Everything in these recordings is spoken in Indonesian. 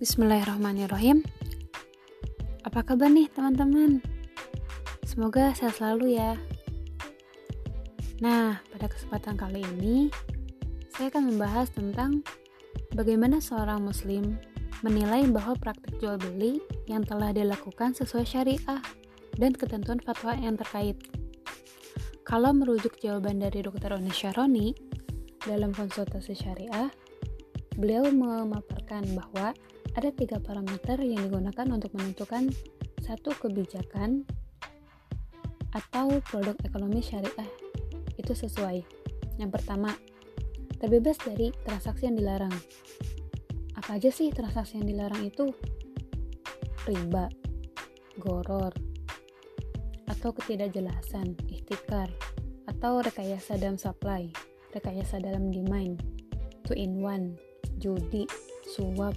Bismillahirrahmanirrahim. Apa kabar nih teman-teman? Semoga sehat selalu ya. Nah, pada kesempatan kali ini saya akan membahas tentang bagaimana seorang muslim menilai bahwa praktik jual beli yang telah dilakukan sesuai syariah dan ketentuan fatwa yang terkait. Kalau merujuk jawaban dari Dr. Oni Syaroni dalam konsultasi syariah, beliau memaparkan bahwa ada tiga parameter yang digunakan untuk menentukan satu kebijakan atau produk ekonomi syariah itu sesuai. Yang pertama, terbebas dari transaksi yang dilarang. Apa aja sih transaksi yang dilarang itu? Riba, goror, atau ketidakjelasan, ikhtikar, atau rekayasa dalam supply, rekayasa dalam demand, two in one, judi, suap,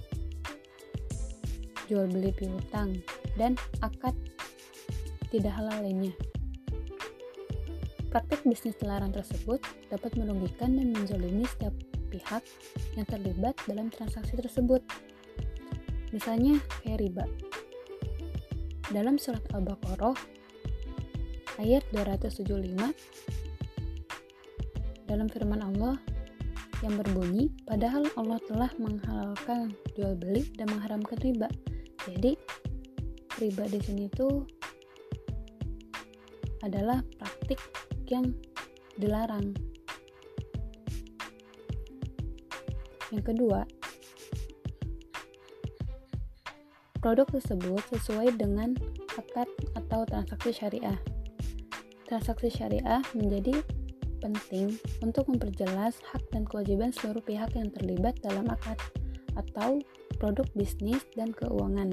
jual beli piutang, dan akad tidak halal lainnya. Praktik bisnis terlarang tersebut dapat merugikan dan menzolimi setiap pihak yang terlibat dalam transaksi tersebut. Misalnya kayak riba. Dalam surat Al-Baqarah ayat 275 dalam firman Allah yang berbunyi padahal Allah telah menghalalkan jual beli dan mengharamkan riba jadi riba di sini tuh adalah praktik yang dilarang. Yang kedua, produk tersebut sesuai dengan akad atau transaksi syariah. Transaksi syariah menjadi penting untuk memperjelas hak dan kewajiban seluruh pihak yang terlibat dalam akad atau produk bisnis dan keuangan.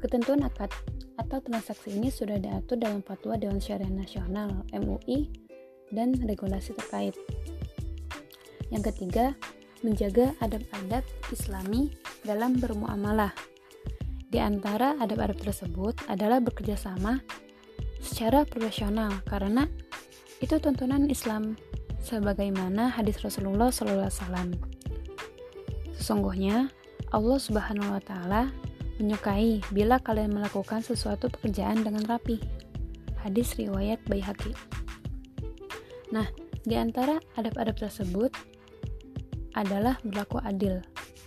Ketentuan akad atau transaksi ini sudah diatur dalam Fatwa Dewan Syariah Nasional MUI dan regulasi terkait. Yang ketiga, menjaga adab-adab Islami dalam bermuamalah. Di antara adab-adab tersebut adalah bekerja sama secara profesional karena itu tuntunan Islam sebagaimana hadis Rasulullah SAW. Sesungguhnya Allah Subhanahu wa taala menyukai bila kalian melakukan sesuatu pekerjaan dengan rapi. Hadis riwayat Baihaqi. Nah, di antara adab-adab tersebut adalah berlaku adil,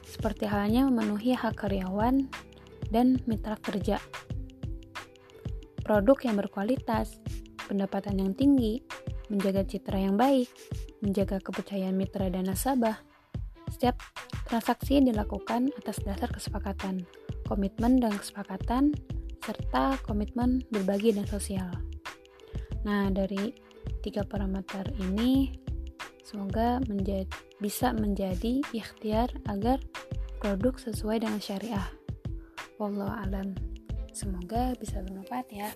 seperti halnya memenuhi hak karyawan dan mitra kerja. Produk yang berkualitas, pendapatan yang tinggi, menjaga citra yang baik, menjaga kepercayaan mitra dan nasabah. Setiap Transaksi dilakukan atas dasar kesepakatan, komitmen dan kesepakatan, serta komitmen berbagi dan sosial. Nah, dari tiga parameter ini, semoga menjadi, bisa menjadi ikhtiar agar produk sesuai dengan syariah. Wallahu alam. Semoga bisa bermanfaat ya.